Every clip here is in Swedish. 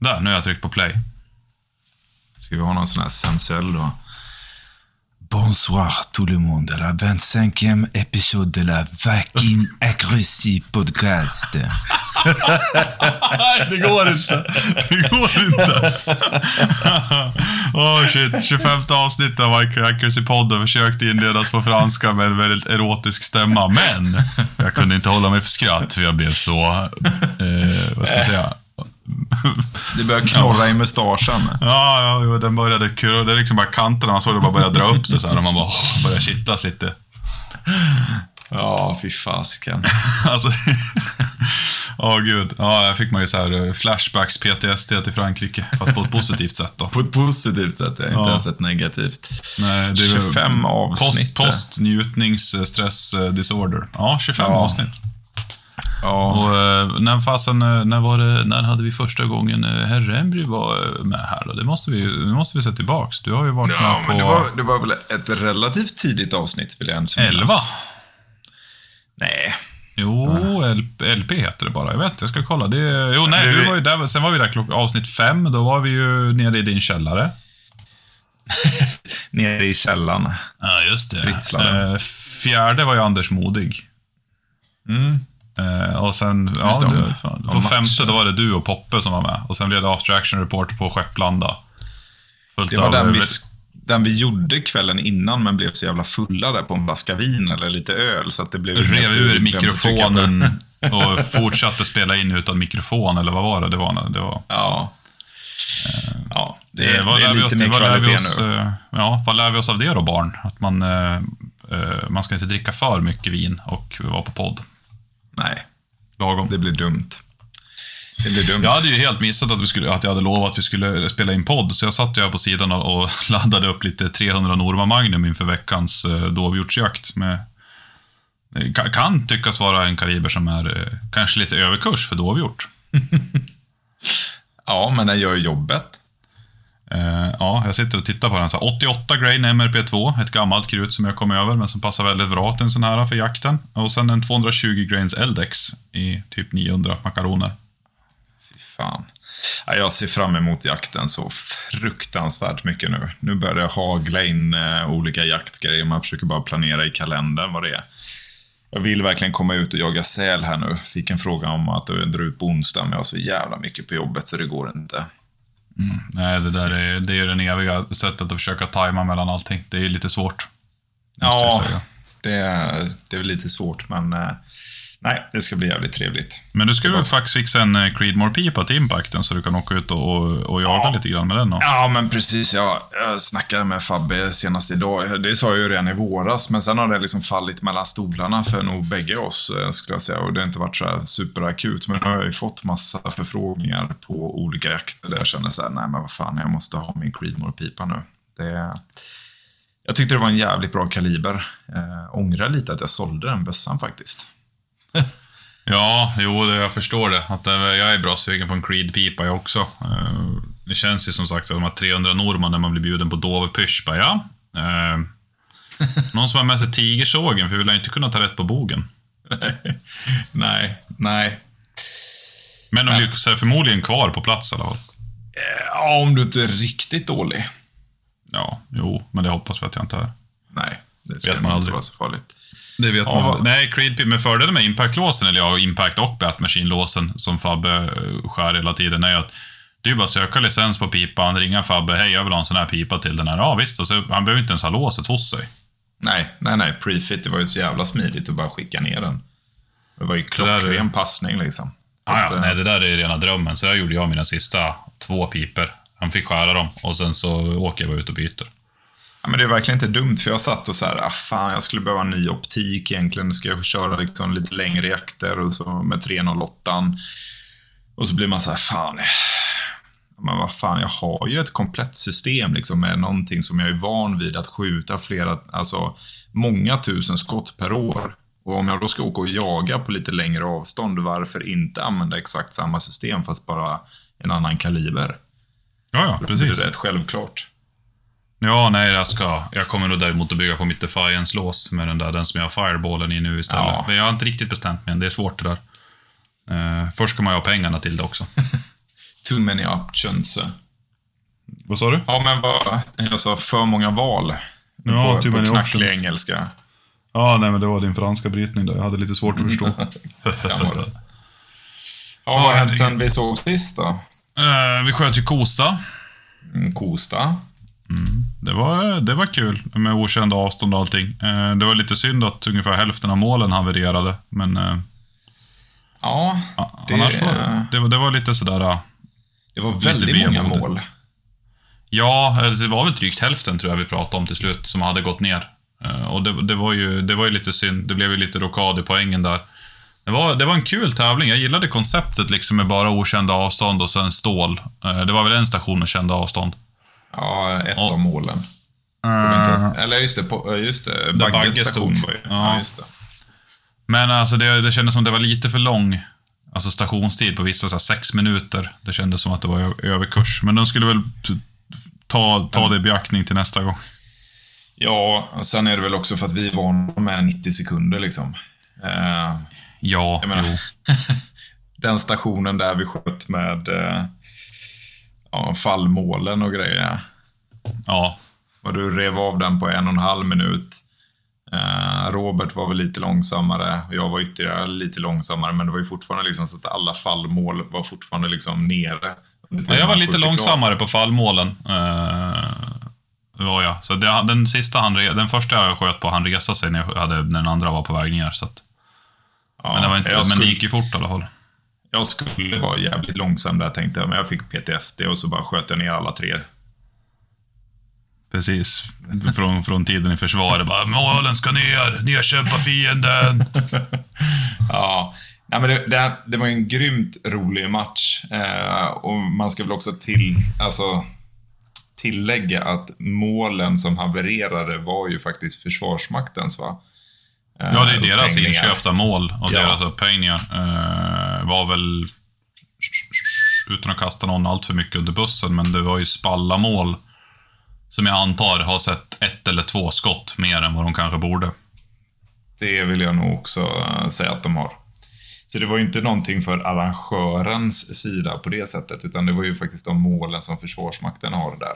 Där, nu har jag tryckt på play. Ska vi ha någon sån här sensuell då? Bonsoir tout le monde la 25e épisode de la Vakin Aggressive Podcast. Nej, det går inte. Det går inte. Oh, shit, 25 avsnitt av Accuracy-podden försökte inledas på franska med en väldigt erotisk stämma, men jag kunde inte hålla mig för skratt, för jag blev så, eh, vad ska jag säga, Det börjar knorra i mustaschen. Ja, ja, jo, den började kurra. Det är liksom bara kanterna, man såg det bara börja dra upp sig så här och man bara åh, började kittlas lite. Ja, fy fasken. alltså, åh gud. Ja, jag fick man ju så här eh, flashbacks, PTSD till Frankrike, fast på ett positivt sätt då. På ett positivt sätt, jag inte Ja. ens ett negativt. Nej, det är väl 25 avsnitt. Post, post njutnings eh, stress eh, disorder. Ja, 25 Ja. avsnitt. Ja, Och eh, när fasen, eh, när var det, när hade vi första gången eh, herr Embry var med här då? Det måste vi, det måste vi se tillbaks. Du har ju varit ja med på det var, det var väl ett relativt tidigt avsnitt, vill jag ens minnas. 11. Nej. Jo, LP, heter det bara. Jag vet inte, jag ska kolla. Det, jo, nej, du var ju där. Sen var vi där klock, avsnitt fem. Då var vi ju nere i din källare. Nere i källaren. Ja, just det. Eh, fjärde var ju Anders Modig. Eh, och sen, ja, det, det, fan, på femte matchen. då var det du och Poppe som var med. Och sen blev det after action report på Skepplanda. Fullt Det var av, den eh, vi, den vi gjorde kvällen innan, men blev så jävla fulla där på en flaska vin eller lite öl, så att det blev... rev ur mikrofonen och fortsatte spela in utan mikrofon, eller vad var det? Det var, det var Ja. Ja, det, Det, är- vad det är vi oss, lite mer vad lär vi oss, nu. eh, ja, vad lär vi oss av det då, barn? Att man, eh, eh, man ska inte dricka för mycket vin och vara på podd. Nej, Lagom. det blir dumt. Det blir dumt. Jag hade ju helt missat att, vi skulle, att jag hade lovat att vi skulle spela in podd, så jag satt ju här på sidan och, laddade upp lite 300 Norma Magnum inför veckans eh, dovhjortsjakt. Med, kan tyckas vara en kaliber som är eh, kanske lite överkurs för dovhjort. Ja, men den gör ju jobbet. Eh, ja, jag sitter och tittar på den. Så 88 grain MRP2, ett gammalt krut som jag kom över, men som passar väldigt bra till en sån här för jakten. Och sen en 220 grains Eldex i typ 900 makaroner. Fy fan. Ja, jag ser fram emot jakten så fruktansvärt mycket nu. Nu börjar det hagla in eh, olika jaktgrejer. Man försöker bara planera i kalendern vad det är. Jag vill verkligen komma ut och jaga säl här nu. Fick en fråga om att dra ut på onsdag, men jag har så jävla mycket på jobbet så det går inte. Nej, det där är, det är det eviga sättet att försöka tajma mellan allting. Det är lite svårt. Ja, det, är- det är väl lite svårt, men eh, nej, det ska bli jävligt trevligt. Men du ska väl faktiskt fixa en eh, Creedmoor-pipa till impacten så du kan åka ut och, och, och jaga Ja. lite grann med den. Och. Ja, men precis. Jag, jag snackade med Fabbe senast idag. Det sa jag ju redan i våras, men sen har det liksom fallit mellan stolarna för nog bägge oss, eh, skulle jag säga. Och det har inte varit så här superakut, men nu har jag ju fått massa förfrågningar på olika jakter där jag känner så här, nej men vad fan, jag måste ha min Creedmoor-pipa nu. Det, jag tyckte det var en jävligt bra kaliber. Eh, ångrar lite att jag sålde den bössan faktiskt. Ja, jo, det, jag förstår det. Att, eh, jag är bra sugen på en Creed-pipa jag också. Eh, det känns ju som sagt att de här 300 Norman när man blir bjuden på Dove-pysch, bara ja. Eh, någon som har med sig tigersågen, för vi ju inte kunna ta rätt på bogen. nej, nej. Men de blir förmodligen kvar på plats i alla fall. Ja, om du inte är riktigt dålig. Ja, jo, men det hoppas vi att jag inte är. Nej, det ska Vet man nog inte aldrig. vara så farligt. Det vet Ja, man. Nej, Creed med fördelen med Impact-låsen, eller ja, Impact och Batmachine-låsen, som Fabbe eh, skär hela tiden, är ju att det är bara att söka licens på pipan, ringa Fabbe, hej jag vill ha en sån här pipa till den här. Ja visst, och så, han behöver inte ens ha låset hos sig. Nej, nej, nej. Prefit, det var ju så jävla smidigt att bara skicka ner den. Det var ju är- klockren passning liksom. Ah, ja, eh, nej, det där är rena drömmen. Så där gjorde jag mina sista två piper. Han fick skära dem och sen så åker jag bara ut och byter. Ja, men det är verkligen inte dumt, för jag satt och så här, ah, fan, jag skulle behöva en ny optik egentligen. Ska jag köra liksom lite längre jakter och så med 308. Och så blir man så här, fan. Men vad fan, jag har ju ett komplett system liksom med någonting som jag är van vid att skjuta flera, alltså många tusen skott per år. Och om jag då ska åka och jaga på lite längre avstånd, varför inte använda exakt samma system fast bara en annan kaliber? Ja, ja, Det precis. är rätt självklart. Ja, nej, jag ska... Jag kommer nog däremot att bygga på mitt Defiance-lås med den där, den som jag har fireballen i nu istället. Ja. Men jag har inte riktigt bestämt mig än, det är svårt det där. Eh, först ska man ju ha pengarna till det också. Too many options. Vad sa du? Ja, men vad... Jag sa för många val. Ja, på, too på many knacklig options. engelska. Ja, nej men det var din franska brytning där. Jag hade lite svårt att förstå. Ja, vad har hänt sen vi såg sist då? Eh, vi sköt ju Kosta. Mm, Kosta. Det var, det var kul med okända avstånd och allting. Eh, det var lite synd att ungefär hälften av målen havererade, men eh, Ja, det, annars var det, det var lite sådär... eh, det var väldigt många mål. Ja, det var väl drygt hälften tror jag vi pratade om till slut, som hade gått ner. Och det, det, var ju, det var ju lite synd. Det blev ju lite rockad i poängen där. Det var, det var en kul tävling. Jag gillade konceptet liksom med bara okända avstånd och sen stål. Det var väl en station med kända avstånd. Ja, ett Och- av målen. Eller just det, just det Där Bagge stod. var ju. Ja. Just det. Men alltså det, det kändes som det var lite för lång alltså stationstid på vissa, så här, sex minuter. Det kändes som att det var överkurs. Men de skulle väl ta, ta det i beaktning till nästa gång. Ja, och sen är det väl också för att vi är vana med 90 sekunder liksom. Eh, Ja, jag menar, den stationen där vi sköt med eh, ja, fallmålen och grejer. Ja, Och du rev av den på en och en halv minut. Eh, Robert var väl lite långsammare, och jag var ytterligare lite långsammare, men det var ju fortfarande liksom så att alla fallmål var fortfarande liksom nere. Ja, jag var lite 40 klar. långsammare på fallmålen. Uh, var jag. Så det, den sista han, den första jag sköt på, han resa sig när, jag hade, när den andra var på väg ner. Så att, Ja, men det var inte, jag, men det skulle, gick ju fort i alla fall. Jag skulle vara jävligt långsam där tänkte jag, men jag fick PTSD och så bara sköt jag ner alla tre. Precis. Från, från tiden i försvaret bara, målen ska ner, nedkämpa fienden. Ja, Nej, men det, det, det var en grymt rolig match. Eh, och man ska väl också till, alltså, tillägga att målen som havererade var ju faktiskt Försvarsmaktens, va? Eh, Ja, det är deras upphängningar. inköpta mål och Ja. deras upphängningar. Eh, var väl, utan att kasta någon allt för mycket under bussen, men det var ju spallamål som jag antar har sett ett eller två skott mer än vad de kanske borde. Det vill jag nog också eh, säga att de har. Så det var ju inte någonting för arrangörens sida på det sättet, utan det var ju faktiskt de målen som Försvarsmakten har där.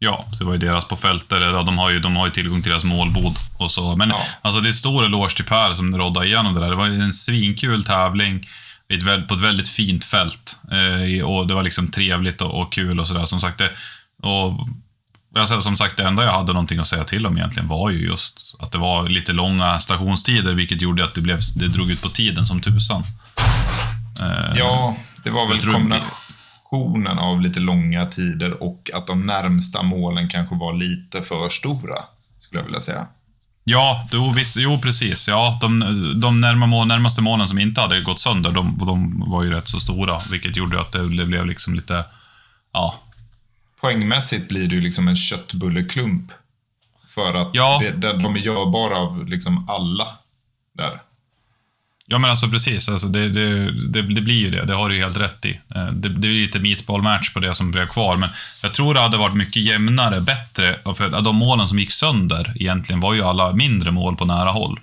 Ja, så det var ju deras på fältet. Eller, ja, de, har ju, de har ju tillgång till deras målbod och så. Men Ja. alltså, det är stor eloge till Per som roddade igenom det där. Det var en svinkul tävling på ett väldigt fint fält. Eh, och det var liksom trevligt och, kul och sådär. Som sagt, det, och, alltså, som sagt, det enda jag hade någonting att säga till om egentligen var ju just att det var lite långa stationstider, vilket gjorde att det, blev, det drog ut på tiden som tusan. Eh, Ja, det var väl tror- kombinationen av lite långa tider och att de närmsta målen kanske var lite för stora, skulle jag vilja säga. Ja, jo, visst, jo precis. Ja, de, de närmaste målen som inte hade gått sönder, de, de var ju rätt så stora, vilket gjorde att det, blev liksom lite... Ja, Poängmässigt blir det ju liksom en köttbulleklump. För att Ja. det, de är görbara av liksom alla där. Ja men alltså precis. Alltså, det, det, det, det blir ju det. Det har du ju helt rätt i. Eh, Det, det är lite meatball-match på det som blev kvar, men jag tror det hade varit mycket jämnare, bättre. För de målen som gick sönder egentligen var ju alla mindre mål på nära håll.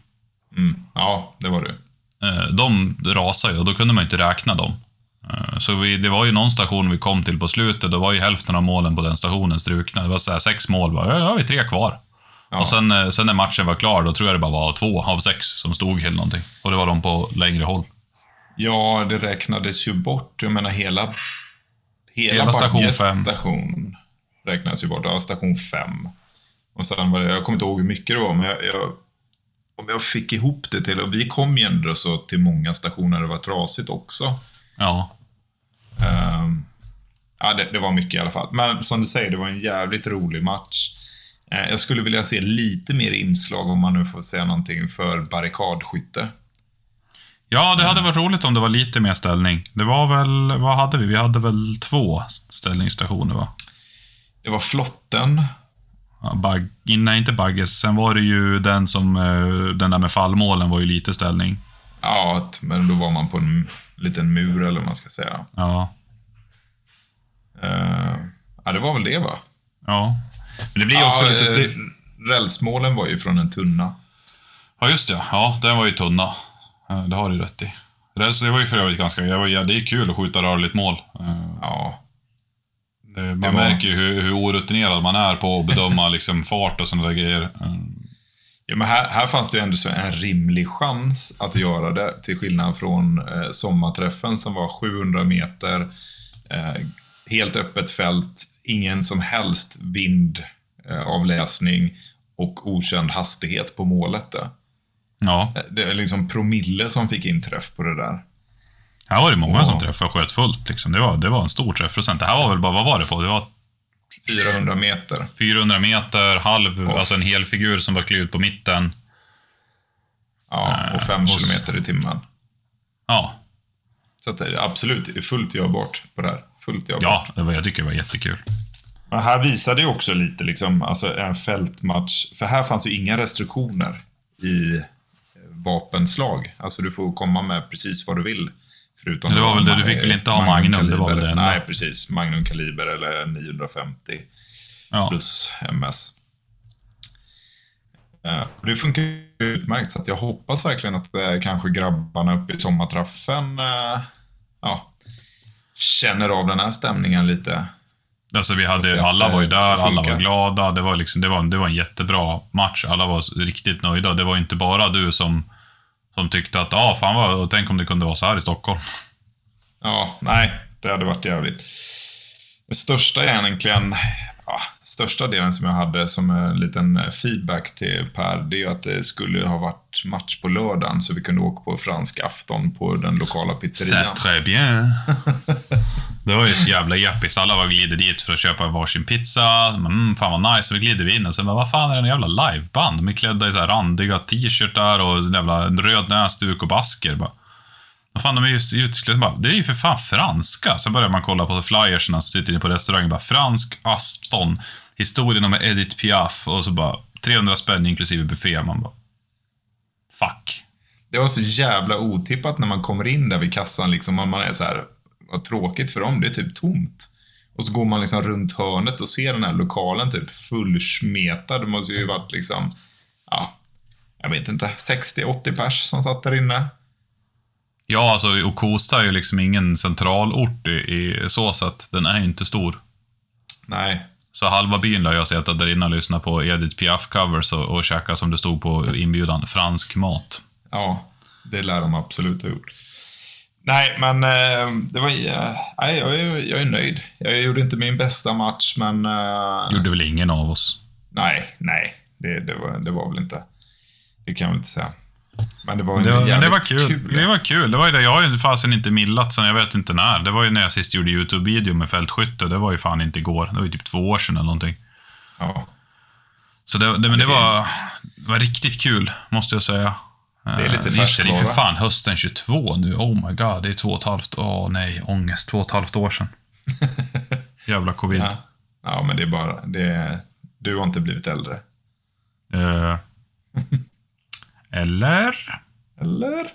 Mm. Ja, det var det. Eh, De rasade ju och då kunde man ju inte räkna dem. Eh, Så vi, det var ju någon station vi kom till på slutet, då var ju hälften av målen på den stationen strukna. Det var så sex mål, bara, ja, vi tre kvar. Ja. Och sen, eh, sen när matchen var klar, då tror jag det bara var två av sex som stod eller någonting. Och det var de på längre håll. Ja, det räknades ju bort. Jag menar hela... Hela, Hela station Bagges fem. station räknas ju bort. Ja, station fem. Och sen var det, jag kommer inte ihåg hur mycket det var, men jag, jag, om jag fick ihop det till, och vi kom ju ändå så till många stationer det var trasigt också. Ja. Ehm, ja, det, det var mycket i alla fall. Men som du säger, det var en jävligt rolig match. Eh, jag skulle vilja se lite mer inslag, om man nu får säga någonting, för barrikadskytte. Ja, det hade varit roligt om det var lite mer ställning. Det var väl, vad hade vi? Vi hade väl två ställningsstationer va? Det var flotten. Ja, bag, nej, inte Bagges. Sen var det ju den som, eh, den där med fallmålen var ju lite ställning. Ja, men då var man på en liten mur, eller vad man ska säga. Ja. Eh, ja, det var väl det, va? Ja. Men det blir ju också ja, lite... eh, Rälsmålen var ju från en tunna. Ja, just det. Ja, den var ju tunna. Eh, Det har du rätt i. Det, det var ju för övrigt ganska... Ja, det är kul att skjuta rörligt mål. Eh, Ja. man var- märker ju hur, hur orutinerad man är på att bedöma liksom, fart och sådana där grejer. Ja, men här, här fanns det ju ändå så en rimlig chans att göra det, till skillnad från eh, sommarträffen som var 700 meter, eh, helt öppet fält, ingen som helst vindavläsning eh, och okänd hastighet på målet. Där. Ja, Eh, Det är liksom promille som fick in träff på det där. här var det många Ja. som träffade och sköt fullt. Liksom. Det, var, det var en stor träffprocent. Det här var väl bara, vad var det på? Det var 400 meter. 400 meter, halv, alltså en hel figur som var klyvd på mitten. Ja, och 5 och s- kilometer i timmen. Ja, Så att det är absolut det är fullt görbart på det här. Fullt görbart. ja det var, jag tycker det var jättekul. Men här visade ju också lite liksom, alltså en fältmatch. För här fanns ju inga restriktioner i eh, vapenslag. Alltså du får komma med precis vad du vill. Förutom Det var väl det, du fick väl inte ha Magnum, det var väl det. Nej, precis. Magnum kaliber eller 950 Ja. plus MS. Eh, Det funkar ju utmärkt, så att jag hoppas verkligen att eh, kanske grabbarna uppe i sommartraffen ja, känner av den här stämningen lite. Alltså vi hade, alla var ju där, alla var glada. Det var, liksom, det, var, det var en jättebra match. Alla var riktigt nöjda. Det var inte bara du som, som tyckte att, ah, fan vad, tänk om det kunde vara så här i Stockholm. Ja, nej, det hade varit jävligt. Det största egentligen, ja, största delen som jag hade som en liten feedback till Per, det är ju att det skulle ha varit match på lördagen så vi kunde åka på fransk afton på den lokala pizzerian. C'est très bien. Det var ju så jävla jappis. Alla var glider dit för att köpa varsin pizza. Mm, fan vad nice. Så vi glider vi in och så bara, vad fan är det en jävla liveband? De är klädda i så här randiga t-shirtar och en jävla röd näsduk och basker. Bara. Vad fan, de är ju utklädda. Bara, Det är ju för fan franska. Så börjar man kolla på flyerserna som sitter inne på restaurangen. Bara, fransk Aston. Historien om Edith Piaf. Och så bara 300 spänn inklusive buffé. Man bara, fuck. Det var så jävla otippat när man kommer in där vid kassan liksom. Man är så här, vad tråkigt för dem, det är typ tomt. Och så går man liksom runt hörnet och ser den här lokalen typ fullsmetad. Det måste ju varit liksom, ja, jag vet inte, 60-80 pers som satt där inne. Ja, alltså, och Kosta är ju liksom ingen centralort i, i så sätt. Den är ju inte stor. Nej, Så halva byn lär jag sett där inne och lyssna på Edith Piaf-covers och, och käka, som det stod på inbjudan, fransk mat. ja, det lär de absolut ha gjort. Nej, men eh, det var, eh, nej, jag, är, jag är nöjd. Jag gjorde inte min bästa match, men... eh, Gjorde väl ingen av oss. Nej, nej. Det, det, var, det var väl inte. Det kan jag väl inte säga. Men det var, Det en var, det var kul. Det var kul. Det var ju det. Jag har ju fasen inte millat sen jag vet inte när. Det var ju när jag sist gjorde YouTube-video med fältskytte. Det var ju fan inte igår. Det var ju typ två år sedan eller någonting. Ja, Så det, det, men det var, det var riktigt kul, måste jag säga. det är lite Eh, just det, det är för fan hösten 22 nu. Oh my god, det är två och ett halvt. Åh nej, ångest. Två och ett halvt år sedan. Jävla covid. Ja. ja, men det är bara... Det, du har inte blivit äldre. Eh, eller? Eller?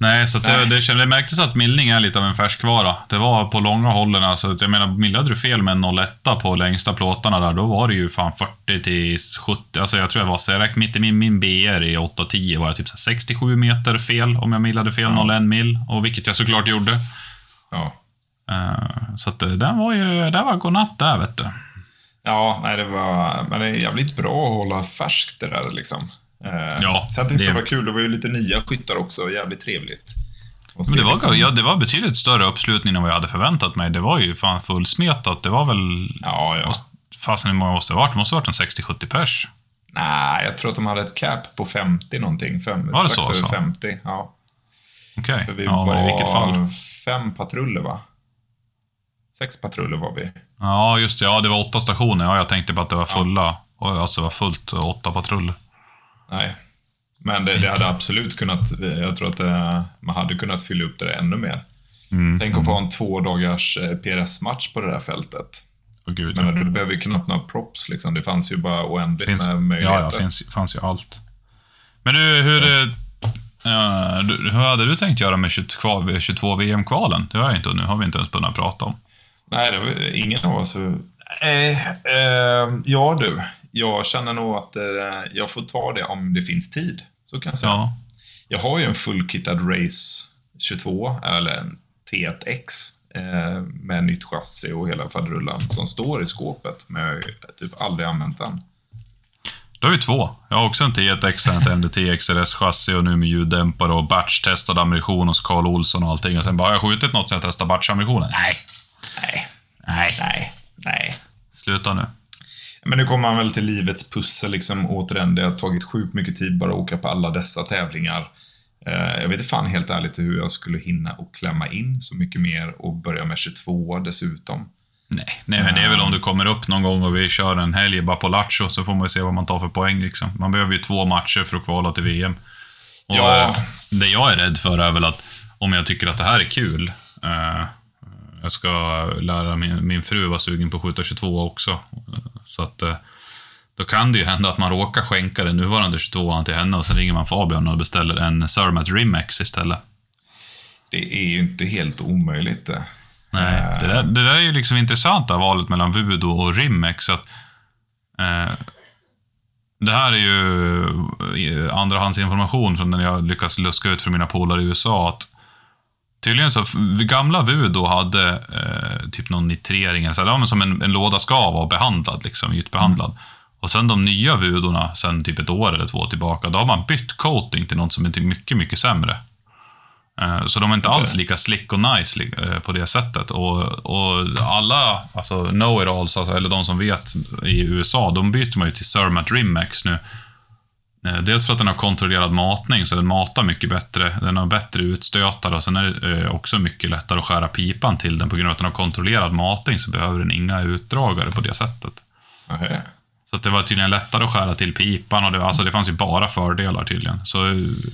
Nej, så det, Nej. det, kände- det märktes att millning är lite av en färskvara. Det var på långa hållen, alltså, jag menar, millade du fel med en 01 på längsta plåtarna där, då var det ju fan 40 till 70, alltså jag tror jag var, så jag mitt i min, min BR i 8-10 var jag typ så här 67 meter fel om jag millade fel 01 mil, och vilket jag såklart gjorde. Ja. Eh, så att det, den var ju, det var godnatt där vet du. Ja, nej, det var... Men det är jävligt bra att hålla färskt det där liksom. Eh, Ja, Sen tyckte det- jag det var kul. Det var ju lite nya skyttar också. Jävligt trevligt. Men det var, liksom- ja, det var betydligt större uppslutning än vad jag hade förväntat mig. Det var ju fan fullsmetat. Det var väl... Ja, ja. Fasen hur många måste det ha varit? Det måste ha varit en 60-70 pers. Nej, jag tror att de hade ett cap på 50 någonting. Fem, Var det så, över så? 50. Ja. Okej. För vi Ja, var i vilket fall. fem patruller, va? Sex patruller var vi. Ja, just det. Ja, det var åtta stationer. Ja, jag tänkte på att det var fulla. Och Alltså, det var fullt och åtta patruller. Nej. Men det, det hade absolut kunnat, jag tror att det, man hade kunnat fylla upp det ännu mer. Mm. Tänk att få en två dagars eh, PRS-match på det där fältet. Åh gud. Men du behöver ju knappt några props liksom. Det fanns ju bara oändligt finns, med ja, möjligheter. ja, finns, fanns ju allt. Men du, hur... eh, eh, du, hur hade du tänkt göra med 22, 22 VM-kvalen? Det har jag inte, nu har vi inte ens kunnat prata om. Nej, det var ingen av oss. Eh, eh, ja du, jag känner nog att eh, jag får ta det om det finns tid. Så kan jag säga. Ja. jag har ju en fullkittad Race 22, eller en T1X, eh, med nytt chassi och hela faderullan som står i skåpet, men jag har typ aldrig använt den. Du har ju två. Jag har också en T1X, en MDT XRS-chassi och nu med ljuddämpare och batch-testad ammunition hos Carl Olsson och allting. Och sen bara, har jag skjutit något sen jag testade batch-ammunitionen? Nej. Nej, Nej. nej, nej. Sluta nu. Men nu kommer man väl till livets pussel liksom återigen. Det har tagit sjukt mycket tid bara att åka på alla dessa tävlingar. Eh, jag vet inte fan helt ärligt hur jag skulle hinna och klämma in så mycket mer och börja med 22 dessutom. Nej, nej men det är väl om du kommer upp någon gång och vi kör en helg bara på Lattjo, så får man ju se vad man tar för poäng. Liksom. Man behöver ju två matcher för att kvala till VM. Och, Ja. eh, Det jag är rädd för är väl att om jag tycker att det här är kul, eh, jag ska lära min, min fru vara sugen på att skjuta 22 också. Eh, Så att eh, då kan det ju hända att man råkar skänka den nuvarande 22 till henne och sen ringer man Fabian och beställer en Cermat Rimex istället. Det är ju inte helt omöjligt det. Nej, det där, det där är ju liksom intressanta valet mellan Vudo och Rimex. Att, eh, det här är ju eh, andrahandsinformation den jag lyckats luska ut från mina polare i USA. Att tydligen så, gamla Vudo hade eh, typ någon nitrering, så, här, ja, men som en, en låda ska vara behandlad, liksom, ytbehandlad. Och sen de nya Vudorna, sen typ ett år eller två tillbaka, då har man bytt coating till något som är mycket, mycket sämre. Eh, Så de är inte alls lika slick och nice eh, på det sättet. Och, och alla alltså know-it-alls, alltså, eller de som vet i USA, de byter man ju till Cermat Rimex nu. Eh, Dels för att den har kontrollerad matning, så den matar mycket bättre. Den har bättre utstötare och sen är det eh, också mycket lättare att skära pipan till den. På grund av att den har kontrollerad matning så behöver den inga utdragare på det sättet. Nähä. Så det var tydligen lättare att skära till pipan och det, alltså det fanns ju bara fördelar tydligen. Så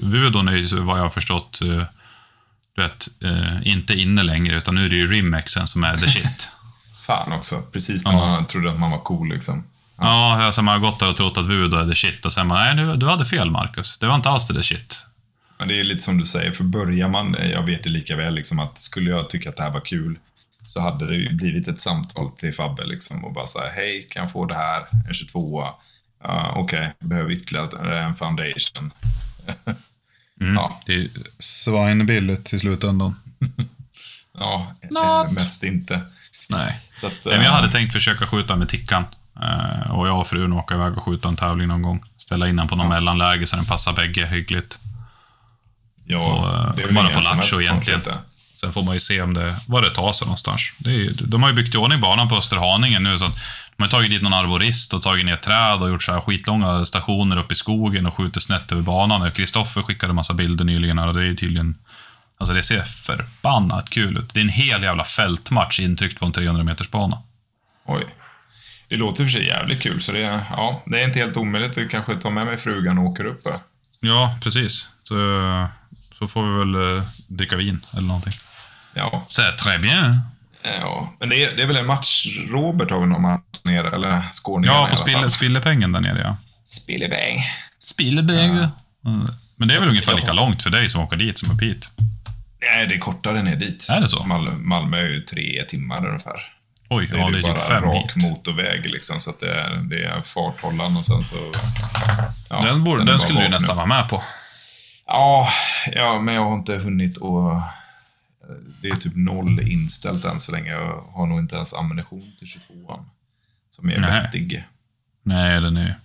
Vudon är ju vad jag har förstått, eh, du vet, inte inne längre utan nu är det ju Rimexen som är the shit. Fan också. Precis när Ja. man trodde att man var cool liksom. Ja, alltså man har gått där och trott att Vudo är the shit och sen bara, nej du, du hade fel Marcus. Det var inte alls det the shit. Men det är lite som du säger, för börjar man, jag vet ju lika väl liksom att skulle jag tycka att det här var kul så hade det ju blivit ett samtal till Fabbe liksom och bara säga hej, kan jag få det här? En 22 uh, Okej, behöver ytterligare en foundation. Mm. Ja. Det är svinbilligt i slutändan. Ja, Något. eh, mest inte. Nej. Så att, Nej, men jag eh, hade tänkt försöka skjuta med tickan. Eh, och jag och frun åka iväg och skjuta en tävling någon gång. Ställa in den på någon mellanläge så den passar bägge hyggligt. Ja, och, eh, det är väl bara på Lattjo egentligen. Sen får man ju se om det, vad det tar sig någonstans. Ju- de har ju byggt i ordning banan på Österhaninge nu. Så att de har tagit dit någon arborist och tagit ner träd och gjort så här skitlånga stationer uppe i skogen och skjutit snett över banan. Kristoffer skickade massa bilder nyligen och det är ju tydligen... Alltså det ser förbannat kul ut. Det är en hel jävla fältmatch intryckt på en 300 meters bana. Oj. Det låter för sig jävligt kul, så det, är- ja, det är inte helt omöjligt att kanske ta med mig frugan och åker upp. Ja, precis. Så, så får vi väl eh, dricka vin eller någonting. Ja, C'est très bien. ja. Men det är, det är väl en match, Robert har väl någon match nere, eller skåningarna Ja, på spille, spillepengen där nere ja. Spillebäng. Spillebäng. Mm. Men det är väl ungefär Ja. lika långt för dig som åker dit som upp hit? Nej, det är kortare ner dit. Är det så? Malmö, Malmö är ju tre timmar ungefär. Oj, Så ja, är det det är bara typ rak hit. motorväg liksom, så att det är, det är farthållaren och sen så... Ja, Den, borde, den skulle du nästan vara med på. Ja, ja, men jag har inte hunnit och Det är typ noll inställt än så länge. Jag har nog inte ens ammunition till 22an. Som är Nej. vettig. Nej, den är...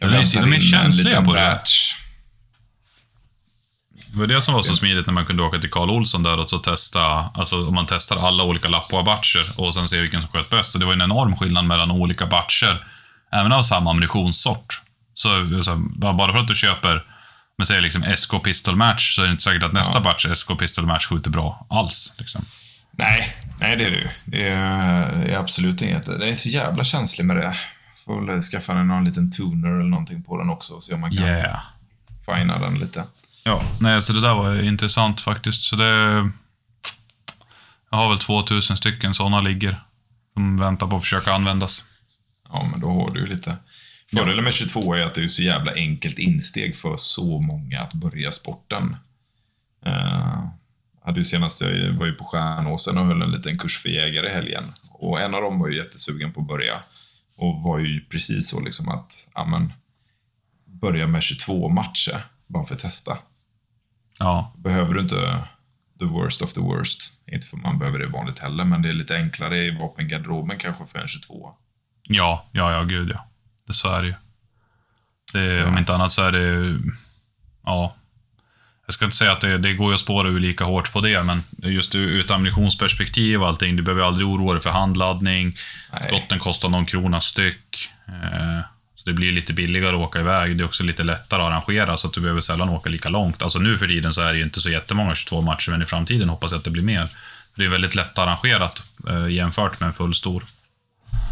Jag De är- de är känsliga på det. batch. Det var det som var så smidigt när man kunde åka till Karl Olsson där och så testa, alltså om man testar alla olika Lappoa-batcher och sen se vilken som sköt bäst. Och det var en enorm skillnad mellan olika batcher, även av samma ammunitionssort. Så, så bara för att du köper, men säger liksom SK Pistol Match, så är det inte säkert att nästa batch SK Pistol Match skjuter bra alls. Liksom. Nej, nej det är du. Det är, det är absolut inget. Det är så jävla känslig med det. Får väl skaffa någon liten tuner eller någonting på den också, så man kan Yeah. fina den lite. Ja, nej, så det där var intressant faktiskt. Så det... Jag har väl 2000 stycken sådana ligger. Som väntar på att försöka användas. Ja, men då har du ju lite. Fördelen med 22 är att det är så jävla enkelt insteg för så många att börja sporten. Uh, hade ju senast, jag var ju på Stjärnåsen och höll en liten kurs för jägare i helgen. Och en av dem var ju jättesugen på att börja. Och var ju precis så liksom att, ja men, börja med 22 matcher, bara för att testa. Ja, Behöver du inte the worst of the worst. Inte för man behöver det vanligt heller, men det är lite enklare i vapengarderoben kanske för en 22. ja, ja, ja gud ja. Det, så är det ju. Det, Om inte annat så är det... Ja. Jag ska inte säga att det, det går ju att spåra ur lika hårt på det, men just ur ett ammunitionsperspektiv och allting, du behöver aldrig oroa dig för handladdning. Nej. Lotten kostar någon krona styck. Eh, så det blir lite billigare att åka iväg. Det är också lite lättare att arrangera, så att du behöver sällan åka lika långt. Alltså nu för tiden så är det ju inte så jättemånga 22-matcher, men i framtiden hoppas jag att det blir mer. Det är väldigt lätt arrangerat eh, jämfört med en full stor.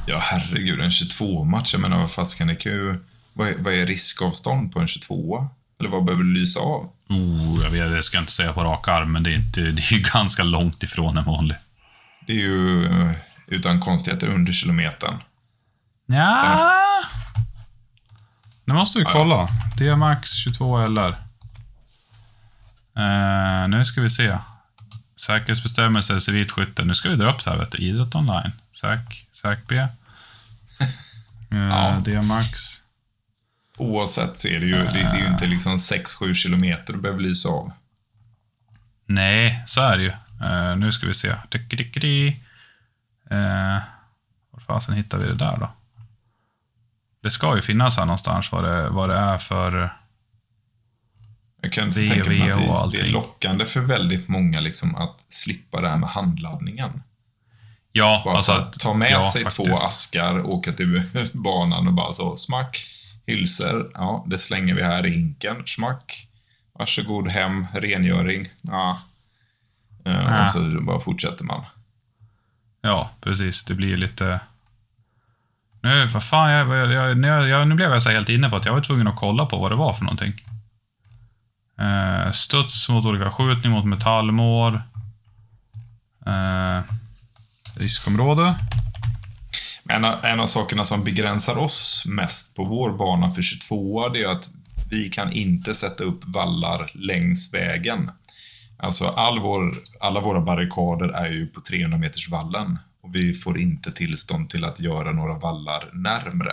Ja, herregud, en 22-match, jag menar vad fasiken, det kan ju... Vad är, vad är riskavstånd på en 22 Eller vad behöver du lysa av? Oh, jag vet, det ska jag inte säga på rak arm, men det är, inte, det är ju ganska långt ifrån en vanlig. Det är ju eh, utan konstigheter under kilometern. Ja. Nu måste vi kolla. D-max 22 LR. Eh, nu ska vi se. Säkerhetsbestämmelser, civilt skytte. Nu ska vi dra upp det här, vet du. Idrott online. Säk, säk B. Eh, Ja. D-max. Oavsett så är det ju, det, det är ju inte liksom 6-7 kilometer du behöver lysa av. Nej, så är det ju. Eh, nu ska vi se. Eh, var fasen hittar vi det där då? Det ska ju finnas här någonstans vad det, vad det är för... Jag kan inte tänka mig att och det, det är lockande för väldigt många liksom att slippa det här med handladdningen. Ja, Bara alltså så att... ta med ja, sig faktiskt. två askar, åka till banan och bara så smack, hylsor, ja, det slänger vi här i hinken, smack, varsågod hem, rengöring, ja. Ja. Och så bara fortsätter man. Ja, precis. Det blir lite... Nu, för fan, jag, jag, jag, nu, jag, nu blev jag så helt inne på att jag var tvungen att kolla på vad det var för någonting. Eh, studs mot olika skjutning mot metallmår. Eh, riskområde. En av, en av sakerna som begränsar oss mest på vår bana för 22 det är att vi kan inte sätta upp vallar längs vägen. Alltså all vår, alla våra barrikader är ju på 300 meters vallen och vi får inte tillstånd till att göra några vallar närmre.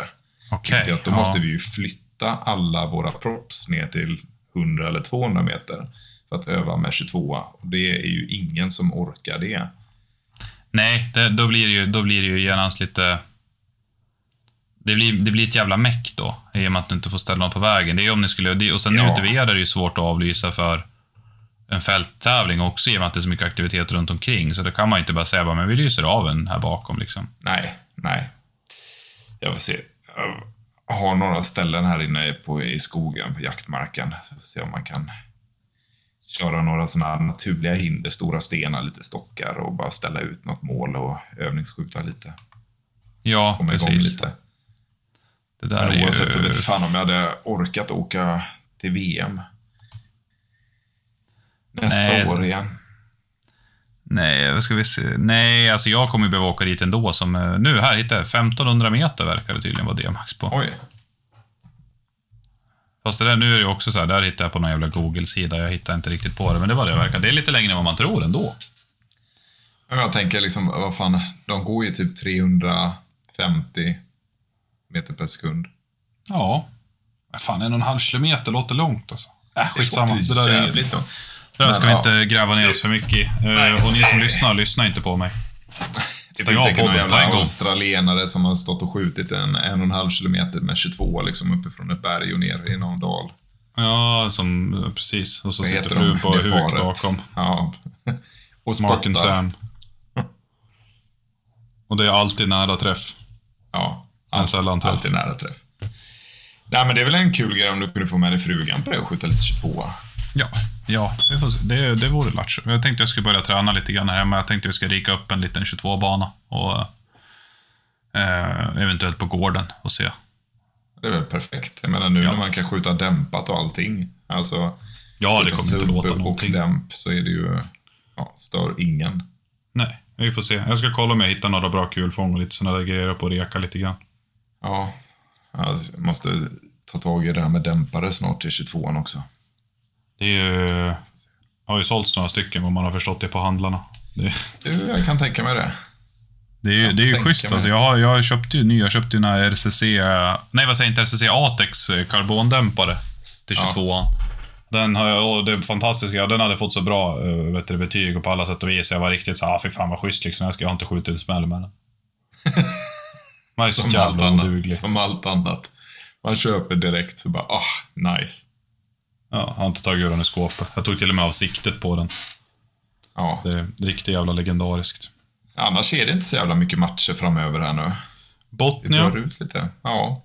Okej. Att då ja. måste vi ju flytta alla våra props ner till 100 eller 200 meter för att öva med 22 och det är ju ingen som orkar det. Nej, det, då, blir det ju, då blir det ju genast lite... Det blir, det blir ett jävla meck då, i och med att du inte får ställa något på vägen. Det är om ni skulle... Och sen Ja. ute vid er är det ju svårt att avlysa för en fälttävling också, i och med att det är så mycket aktivitet runt omkring. Så det kan man ju inte bara säga bara, men vi lyser av en här bakom liksom. Nej, nej. Jag får se. Jag har några ställen här inne på, i skogen, på jaktmarken. Så får se om man kan köra några sådana naturliga hinder, stora stenar, lite stockar och bara ställa ut något mål och övningsskjuta lite. Ja, Komma igång precis. lite. Det där är Men ju... oavsett så vet jag fan om jag hade orkat åka till VM. Nästa Nej. vad ska vi se? Nej, alltså jag kommer ju behöva åka dit ändå. Som, eh, nu, här hittade jag 1500 meter verkar det tydligen vara D-max på. Oj. Fast det där, nu är det också så här, där hittade jag på någon jävla Google-sida. Jag hittar inte riktigt på det, men det var det det verkar. Det är lite längre än vad man tror ändå. Jag tänker liksom, vad fan, de går ju typ 350 meter per sekund. Ja. Men fan, en och en halv kilometer låter långt alltså. Äh, skitsamma. låter Det där, är, jävligt långt. Det ska vi Men, inte gräva ner oss för mycket i. Eh, Och ni som lyssnar, lyssna inte på mig. Det Stäng finns säkert någon jävla australienare som har stått och skjutit en, en och en halv kilometer med 22 liksom uppifrån ett berg och ner i någon dal. Ja, som, precis. Och så Vad sitter heter frun de? på Det huk paret. bakom. Ja. Och Mark and spottar. Sam. Och det är alltid nära träff. Ja. En sällan träff. Alltid nära träff. Nej, men det är väl en kul grej om du kunde få med dig frugan på det och skjuta lite 22 Ja, ja vi får se. Det, det vore lattjo. Jag tänkte jag skulle börja träna lite grann här hemma. Jag tänkte jag ska rika upp en liten 22-bana och eh, eventuellt på gården och se. Det är väl perfekt. Jag menar nu Ja. när man kan skjuta dämpat och allting. Alltså, Ja, det kommer inte låta och någonting. dämp så är det ju, ja, stör ingen. Nej, vi får se. Jag ska kolla om jag hittar några bra kulfång och lite sådana där grejer på reka lite grann. Ja, jag måste ta tag i det här med dämpare snart till 22 också. Det är ju... har ju sålts några stycken vad man har förstått det på handlarna. Det, Du, jag kan tänka mig det. det är ju, det är ju schysst alltså. Jag, har, jag köpte ju ny, jag köpte ju den här RCC... Nej, vad säger jag inte? RCC Atex eh, karbondämpare till Ja. 22an. Den har jag, det fantastiska, ja, den hade fått så bra uh, vet du, betyg och på alla sätt och vis. Jag var riktigt så ah, fy fan vad schysst liksom. Jag ska jag har inte skjutit en smäll med den. Man är så Som allt, jävla annat, oduglig. som allt annat. Man köper direkt så bara, ah, nice. Ja, har inte tagit ur den i skåpet. Jag tog till och med av siktet på den. Ja. Det är riktigt jävla legendariskt. Annars är det inte så jävla mycket matcher framöver här nu. Det Botnia, drar ut lite. Ja.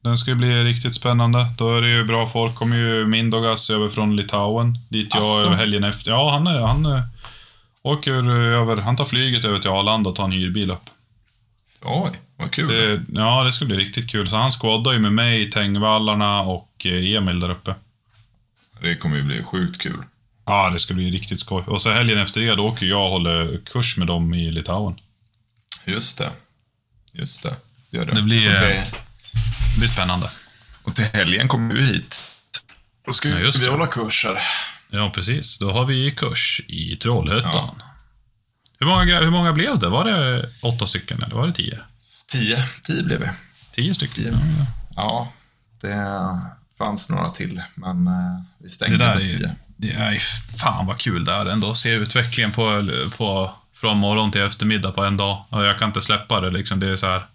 den ska ju bli riktigt spännande. Då är det ju bra folk. kommer ju Mindogas över från Litauen. Dit jag Asså? över helgen efter. Ja, han, är, han är, åker över. Han tar flyget över till Arlanda och tar en hyrbil upp. Oj, vad kul. Det, ja, det ska bli riktigt kul. Så han squaddar ju med mig, Tengvallarna och eh, Emil där uppe. Det kommer ju bli sjukt kul. Ja, det ska bli riktigt skoj. Och så helgen efter det, då åker jag och håller kurs med dem i Litauen. Just det. Just det. Det, gör det. Det blir, Det blir spännande. och till helgen kommer du hit. Då ska Ja, vi hålla kurser. Ja, precis. Då har vi kurs i Trollhättan. Hur, många, hur många blev det? Var det åtta stycken eller var det tio? Tio. Tio blev vi. Tio stycken? Tio. Ja, Ja, det fanns några till, men eh, vi Det stängde där är med tio. det är fan vad kul det är ändå. Se utvecklingen på, på, från morgon till eftermiddag på en dag. Jag kan inte släppa det liksom. Det är så här.